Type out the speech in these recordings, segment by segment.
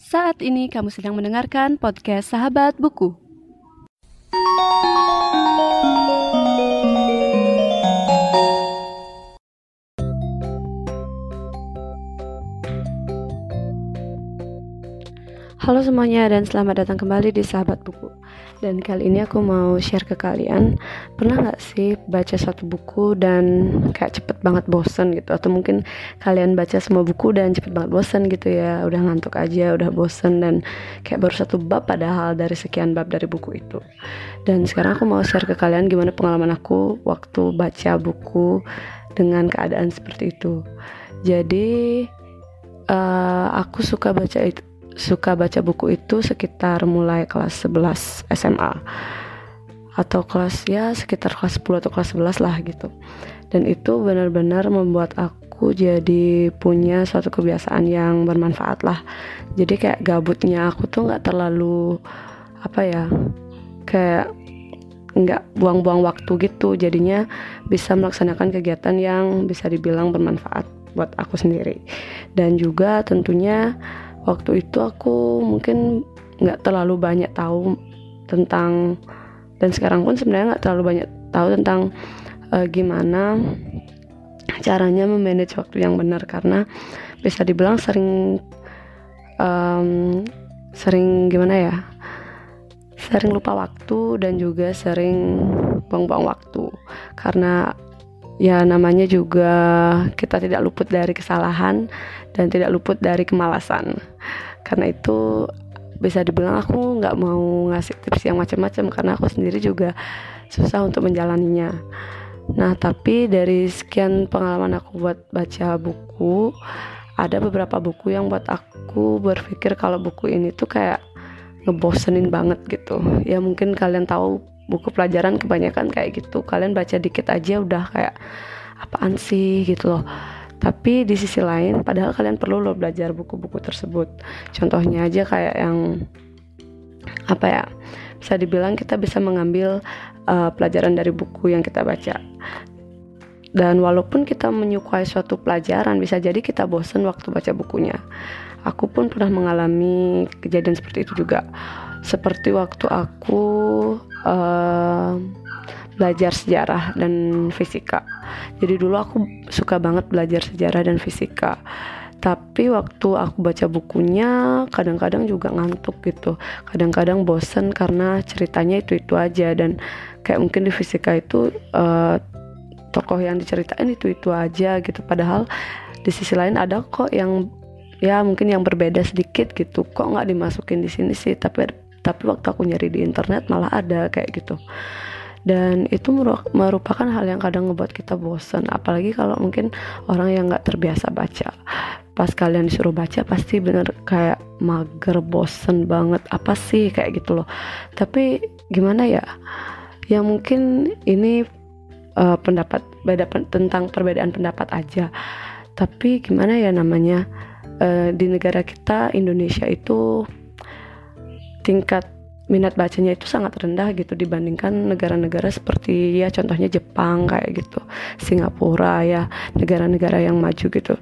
Saat ini kamu sedang mendengarkan podcast Sahabat Buku. Halo semuanya dan selamat datang kembali di Sahabat Buku Dan kali ini aku mau share ke kalian. Pernah gak sih baca satu buku dan kayak cepet banget bosen gitu? Atau mungkin kalian baca semua buku dan cepet banget bosen gitu ya? Udah ngantuk aja, udah bosen dan kayak baru satu bab padahal dari sekian bab dari buku itu. Dan sekarang aku mau share ke kalian gimana pengalaman aku waktu baca buku dengan keadaan seperti itu. Jadi uh, aku suka baca itu suka baca buku itu sekitar mulai kelas 11 SMA atau kelas ya sekitar kelas 10 atau kelas 11 lah gitu. Dan itu benar-benar membuat aku jadi punya suatu kebiasaan yang bermanfaat lah. Jadi kayak gabutnya aku tuh nggak terlalu apa ya kayak nggak buang-buang waktu gitu. Jadinya bisa melaksanakan kegiatan yang bisa dibilang bermanfaat buat aku sendiri. Dan juga tentunya waktu itu aku mungkin nggak terlalu banyak tahu tentang dan sekarang pun sebenarnya nggak terlalu banyak tahu tentang uh, gimana caranya memanage waktu yang benar. Karena bisa dibilang sering um, sering gimana ya sering lupa waktu dan juga sering buang-buang waktu. Karena ya namanya juga kita tidak luput dari kesalahan dan tidak luput dari kemalasan. Karena itu bisa dibilang aku nggak mau ngasih tips yang macam-macam karena aku sendiri juga susah untuk menjalaninya. Nah tapi dari sekian pengalaman aku buat baca buku ada beberapa buku yang buat aku berpikir kalau buku ini tuh kayak ngebosenin banget gitu. Ya mungkin kalian tahu buku pelajaran kebanyakan kayak gitu. Kalian baca dikit aja udah kayak apaan sih? gitu loh. Tapi di sisi lain padahal kalian perlu loh belajar buku-buku tersebut. Contohnya aja kayak yang apa ya bisa dibilang kita bisa mengambil uh, pelajaran dari buku yang kita baca. Dan walaupun kita menyukai suatu pelajaran bisa jadi kita bosen waktu baca bukunya. Aku pun pernah mengalami kejadian seperti itu juga seperti waktu aku uh, belajar sejarah dan fisika. Jadi dulu aku suka banget belajar sejarah dan fisika. Tapi waktu aku baca bukunya kadang-kadang juga ngantuk gitu. Kadang-kadang bosen karena ceritanya itu-itu aja dan kayak mungkin di fisika itu uh, tokoh yang diceritain itu-itu aja gitu. Padahal di sisi lain ada kok yang ya mungkin yang berbeda sedikit gitu. Kok nggak dimasukin di sini sih? Tapi tapi waktu aku nyari di internet malah ada kayak gitu. Dan itu merupakan hal yang kadang ngebuat kita bosan apalagi kalau mungkin orang yang nggak terbiasa baca. Pas kalian disuruh baca pasti bener kayak mager bosen banget. Apa sih? Kayak gitu loh. Tapi gimana ya? Ya mungkin ini uh, pendapat beda tentang perbedaan pendapat aja. Tapi gimana ya namanya? Uh, di negara kita Indonesia itu tingkat minat bacanya itu sangat rendah gitu dibandingkan negara-negara seperti ya contohnya Jepang kayak gitu Singapura ya negara-negara yang maju gitu.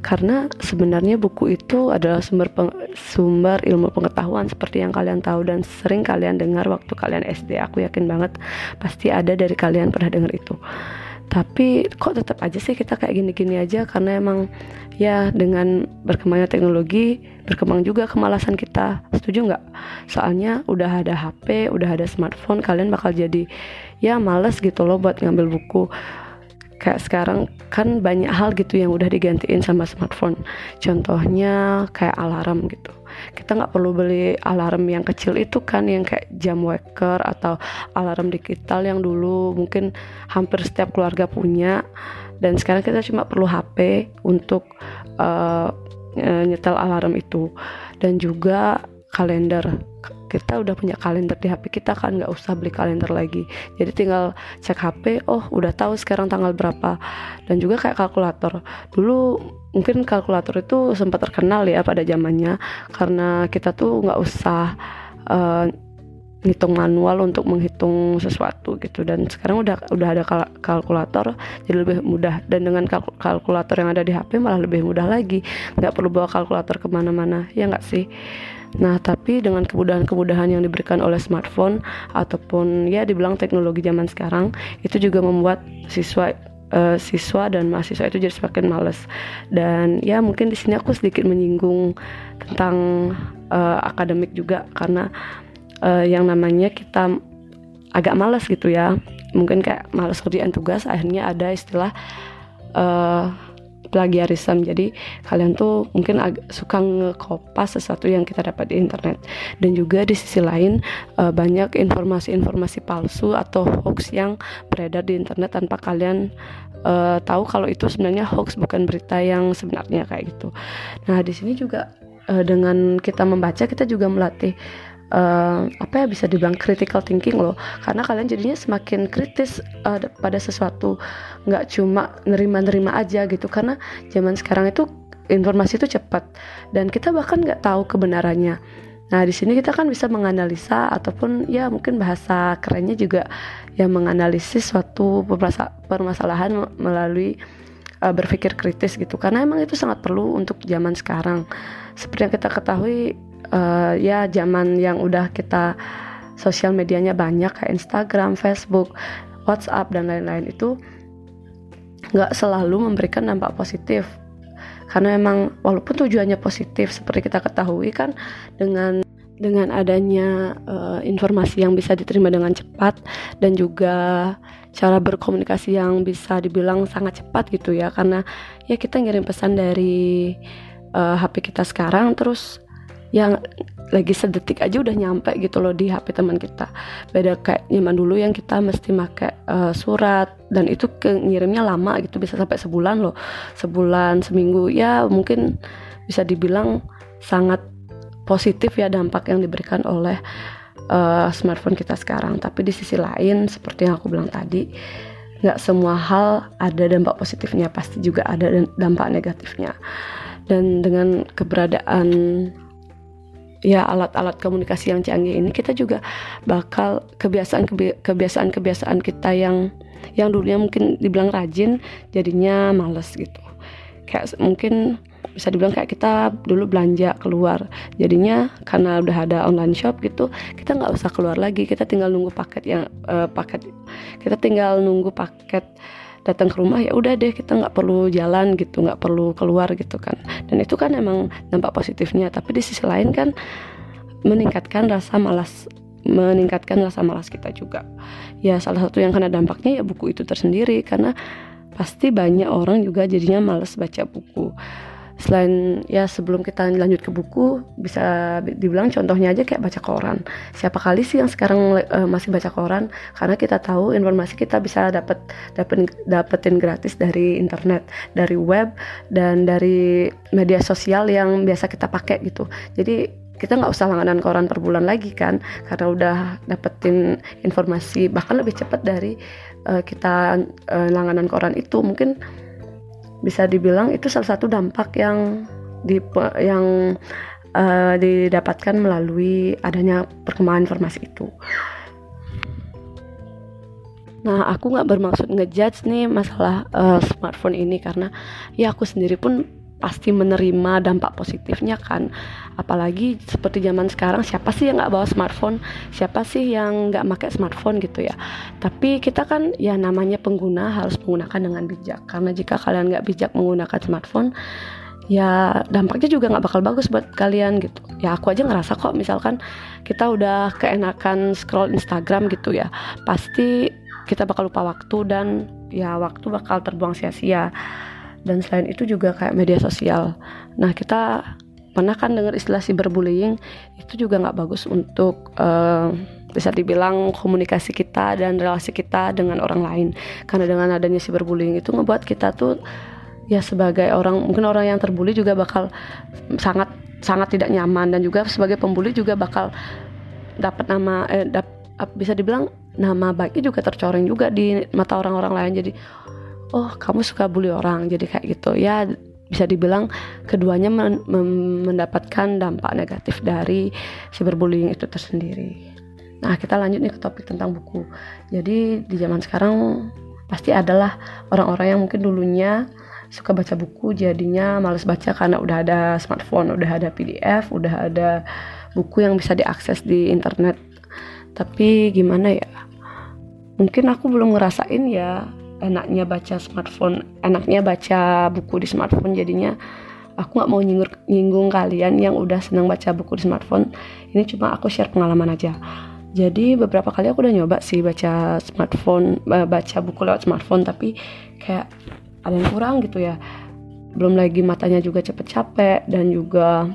Karena sebenarnya buku itu adalah sumber peng, sumber ilmu pengetahuan seperti yang kalian tahu dan sering kalian dengar waktu kalian SD aku yakin banget pasti ada dari kalian pernah dengar itu tapi kok tetap aja sih kita kayak gini-gini aja karena emang ya dengan berkembangnya teknologi berkembang juga kemalasan kita. Setuju nggak? Soalnya udah ada HP udah ada smartphone kalian bakal jadi ya males gitu loh buat ngambil buku kayak sekarang kan banyak hal gitu yang udah digantiin sama smartphone. Contohnya kayak alarm gitu. Kita nggak perlu beli alarm yang kecil itu kan yang kayak jam waker atau alarm digital yang dulu mungkin hampir setiap keluarga punya. Dan sekarang kita cuma perlu HP untuk uh, nyetel alarm itu. Dan juga kalender kita udah punya kalender di HP kita kan nggak usah beli kalender lagi. Jadi tinggal cek HP oh udah tahu sekarang tanggal berapa. Dan juga kayak kalkulator. Dulu mungkin kalkulator itu sempat terkenal ya pada zamannya karena kita tuh nggak usah uh, ngitung manual untuk menghitung sesuatu gitu. Dan sekarang udah udah ada kalkulator jadi lebih mudah. Dan dengan kalkulator yang ada di HP malah lebih mudah lagi. Nggak perlu bawa kalkulator ke mana-mana ya nggak sih nah tapi dengan kemudahan-kemudahan yang diberikan oleh smartphone ataupun ya dibilang teknologi zaman sekarang itu juga membuat siswa uh, siswa dan mahasiswa itu jadi semakin males. Dan ya mungkin di sini aku sedikit menyinggung tentang uh, akademik juga karena uh, yang namanya kita agak malas gitu ya. Mungkin kayak malas kerjaan tugas akhirnya ada istilah uh, plagiarism jadi kalian tuh mungkin agak suka ngekopas sesuatu yang kita dapat di internet. Dan juga di sisi lain uh, banyak informasi-informasi palsu atau hoax yang beredar di internet tanpa kalian uh, tahu kalau itu sebenarnya hoax bukan berita yang sebenarnya kayak gitu. Nah di sini juga uh, dengan kita membaca kita juga melatih uh, apa ya bisa dibilang critical thinking loh. Karena kalian jadinya semakin kritis uh, pada sesuatu. Nggak cuma nerima-nerima aja gitu. Karena zaman sekarang itu informasi itu cepat. Dan kita bahkan nggak tahu kebenarannya. Nah, di sini kita kan bisa menganalisa ataupun ya mungkin bahasa kerennya juga yang menganalisis suatu permasalahan melalui uh, berpikir kritis gitu. Karena emang itu sangat perlu untuk zaman sekarang. Seperti yang kita ketahui uh, ya zaman yang udah kita sosial medianya banyak kayak Instagram, Facebook, WhatsApp dan lain-lain itu nggak selalu memberikan dampak positif. Karena memang walaupun tujuannya positif seperti kita ketahui kan dengan dengan adanya uh, informasi yang bisa diterima dengan cepat dan juga cara berkomunikasi yang bisa dibilang sangat cepat gitu ya. Karena ya kita ngirim pesan dari uh, eh, HP kita sekarang terus yang lagi sedetik aja udah nyampe gitu loh di HP teman kita. Beda kayak nyaman dulu yang kita mesti pakai uh, surat dan itu ngirimnya lama gitu bisa sampai sebulan loh. Sebulan seminggu ya mungkin bisa dibilang sangat positif ya dampak yang diberikan oleh uh, smartphone kita sekarang. Tapi di sisi lain seperti yang aku bilang tadi nggak semua hal ada dampak positifnya pasti juga ada dampak negatifnya. Dan dengan keberadaan ya alat-alat komunikasi yang canggih ini kita juga bakal kebiasaan kebiasaan kebiasaan kita yang yang dulunya mungkin dibilang rajin jadinya males gitu. Kayak mungkin bisa dibilang kayak kita dulu belanja keluar jadinya karena udah ada online shop gitu kita nggak usah keluar lagi kita tinggal nunggu paket yang uh, paket kita tinggal nunggu paket datang ke rumah ya udah deh kita nggak perlu jalan gitu nggak perlu keluar gitu kan. Dan itu kan emang dampak positifnya tapi di sisi lain kan meningkatkan rasa malas meningkatkan rasa malas kita juga. Ya salah satu yang kena dampaknya ya buku itu tersendiri karena pasti banyak orang juga jadinya malas baca buku selain ya sebelum kita lanjut ke buku bisa dibilang contohnya aja kayak baca koran. Siapa kali sih yang sekarang uh, masih baca koran? Karena kita tahu informasi kita bisa dapat dapetin dapetin gratis dari internet dari web dan dari media sosial yang biasa kita pakai gitu. Jadi kita nggak usah langganan koran per bulan lagi kan karena udah dapetin informasi bahkan lebih cepat dari uh, kita uh, langganan koran itu. Mungkin bisa dibilang itu salah satu dampak yang di yang uh, didapatkan melalui adanya perkembangan informasi itu. Nah, aku nggak bermaksud ngejudge nih masalah uh, smartphone ini karena ya aku sendiri pun pasti menerima dampak positifnya kan. Apalagi seperti zaman sekarang siapa sih yang nggak bawa smartphone? Siapa sih yang nggak pakai smartphone gitu ya? Tapi kita kan ya namanya pengguna harus menggunakan dengan bijak. Karena jika kalian nggak bijak menggunakan smartphone ya dampaknya juga nggak bakal bagus buat kalian gitu. Ya aku aja ngerasa kok misalkan kita udah keenakan scroll Instagram gitu ya pasti kita bakal lupa waktu dan ya waktu bakal terbuang sia-sia dan selain itu juga kayak media sosial. Nah kita pernah kan dengar istilah cyberbullying itu juga nggak bagus untuk uh, bisa dibilang komunikasi kita dan relasi kita dengan orang lain. Karena dengan adanya cyberbullying itu ngebuat kita tuh ya sebagai orang mungkin orang yang terbully juga bakal sangat sangat tidak nyaman. Dan juga sebagai pembuli juga bakal dapat nama eh, dap, bisa dibilang nama baiknya juga tercoreng juga di mata orang-orang lain. Jadi oh kamu suka bully orang jadi kayak gitu ya bisa dibilang keduanya men mendapatkan dampak negatif dari cyberbullying itu tersendiri. Nah, kita lanjut nih ke topik tentang buku. Jadi di zaman sekarang pasti adalah orang-orang yang mungkin dulunya suka baca buku jadinya males baca karena udah ada smartphone, udah ada PDF, udah ada buku yang bisa diakses di internet. Tapi gimana ya? Mungkin aku belum ngerasain ya enaknya baca smartphone, enaknya baca buku di smartphone jadinya aku nggak mau nyinggung, nyinggung kalian yang udah senang baca buku di smartphone. Ini cuma aku share pengalaman aja. Jadi beberapa kali aku udah nyoba sih baca smartphone baca buku lewat smartphone tapi kayak ada yang kurang gitu ya. Belum lagi matanya juga cepet capek dan juga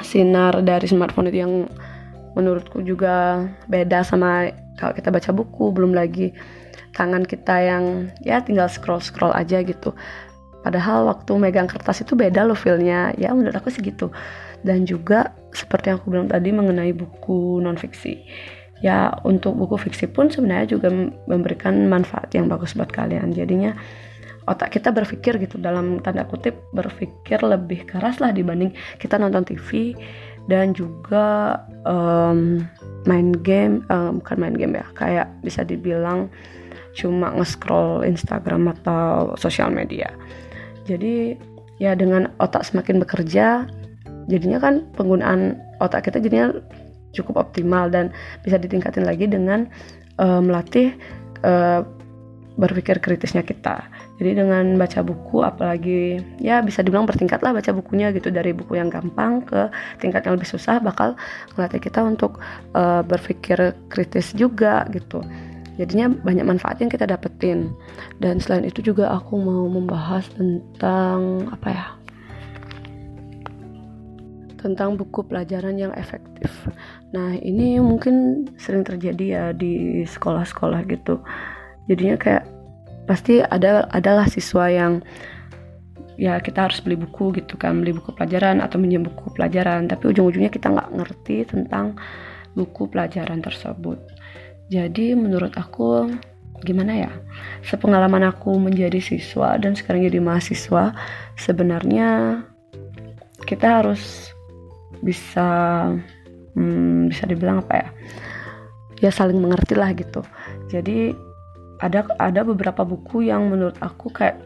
sinar dari smartphone itu yang menurutku juga beda sama kalau kita baca buku. Belum lagi tangan kita yang ya tinggal scroll scroll aja gitu. Padahal waktu megang kertas itu beda loh feelnya. Ya menurut aku sih gitu dan juga seperti yang aku bilang tadi mengenai buku non fiksi ya untuk buku fiksi pun sebenarnya juga memberikan manfaat yang bagus buat kalian. Jadinya otak kita berpikir gitu. Dalam tanda kutip berpikir lebih keras lah dibanding kita nonton TV dan juga um, main game um, bukan main game ya. Kayak bisa dibilang cuma nge-scroll Instagram atau sosial media jadi ya dengan otak semakin bekerja jadinya kan penggunaan otak kita jadinya cukup optimal dan bisa ditingkatin lagi dengan uh, melatih uh, berpikir kritisnya kita. Jadi dengan baca buku apalagi ya bisa dibilang bertingkat lah baca bukunya gitu dari buku yang gampang ke tingkat yang lebih susah bakal melatih kita untuk uh, berpikir kritis juga gitu. Jadinya banyak manfaat yang kita dapetin. Dan selain itu juga aku mau membahas tentang apa ya? tentang buku pelajaran yang efektif. Nah, ini mungkin sering terjadi ya di sekolah-sekolah gitu. Jadinya kayak pasti ada adalah siswa yang ya kita harus beli buku gitu kan, beli buku pelajaran atau minjem buku pelajaran, tapi ujung-ujungnya kita nggak ngerti tentang buku pelajaran tersebut. Jadi menurut aku gimana ya sepengalaman aku menjadi siswa dan sekarang jadi mahasiswa sebenarnya kita harus bisa hmm, bisa dibilang apa ya ya saling mengerti lah gitu. Jadi ada ada beberapa buku yang menurut aku kayak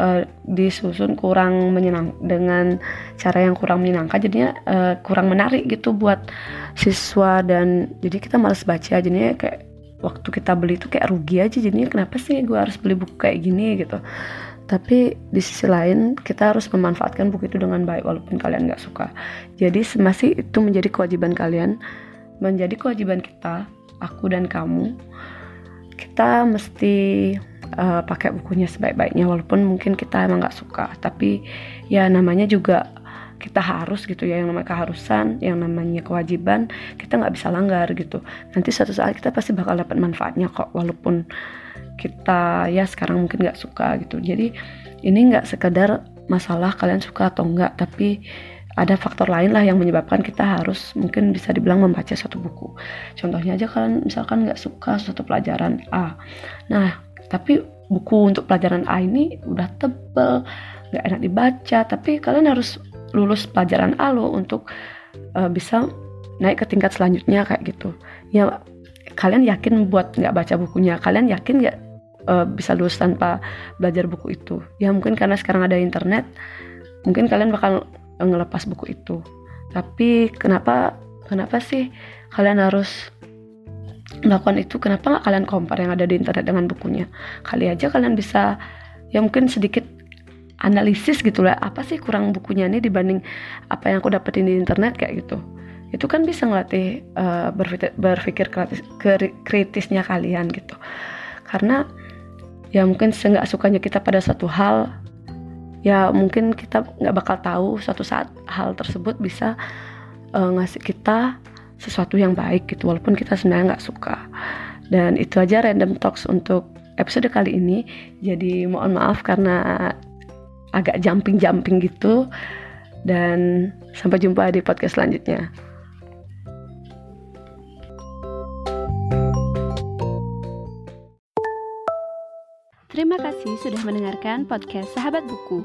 uh, disusun kurang menyenang dengan cara yang kurang menyenangkan jadinya uh, kurang menarik gitu buat siswa dan jadi kita males baca jadinya kayak waktu kita beli itu kayak rugi aja jadinya kenapa sih gue harus beli buku kayak gini gitu. Tapi di sisi lain kita harus memanfaatkan buku itu dengan baik walaupun kalian nggak suka. Jadi masih itu menjadi kewajiban kalian. Menjadi kewajiban kita aku dan kamu kita mesti uh, pakai bukunya sebaik-baiknya walaupun mungkin kita emang nggak suka. Tapi ya namanya juga kita harus gitu ya yang namanya keharusan yang namanya kewajiban kita nggak bisa langgar gitu. Nanti suatu saat kita pasti bakal dapat manfaatnya kok walaupun kita ya sekarang mungkin nggak suka gitu. Jadi ini nggak sekedar masalah kalian suka atau enggak tapi ada faktor lain lah yang menyebabkan kita harus mungkin bisa dibilang membaca satu buku. Contohnya aja kalian misalkan nggak suka suatu pelajaran A. Nah tapi buku untuk pelajaran A ini udah tebel nggak enak dibaca. Tapi kalian harus lulus pelajaran A lo untuk uh, bisa naik ke tingkat selanjutnya kayak gitu. Ya kalian yakin buat nggak baca bukunya? Kalian yakin nggak uh, bisa lulus tanpa belajar buku itu? Ya mungkin karena sekarang ada internet mungkin kalian bakal ngelepas buku itu. Tapi kenapa kenapa sih kalian harus melakukan itu kenapa nggak kalian compare yang ada di internet dengan bukunya? Kali aja kalian bisa ya mungkin sedikit analisis gitu lah apa sih kurang bukunya ini dibanding apa yang aku dapetin di internet kayak gitu. Itu kan bisa ngelatih uh, berpikir, berpikir kritis, kritisnya kalian gitu. Karena ya mungkin seenggak sukanya kita pada satu hal ya mungkin kita nggak bakal tahu suatu saat hal tersebut bisa uh, ngasih kita sesuatu yang baik gitu walaupun kita sebenarnya nggak suka dan itu aja random talks untuk episode kali ini jadi mohon maaf karena agak jumping-jumping gitu dan sampai jumpa di podcast selanjutnya. kasih sudah mendengarkan podcast Sahabat Buku.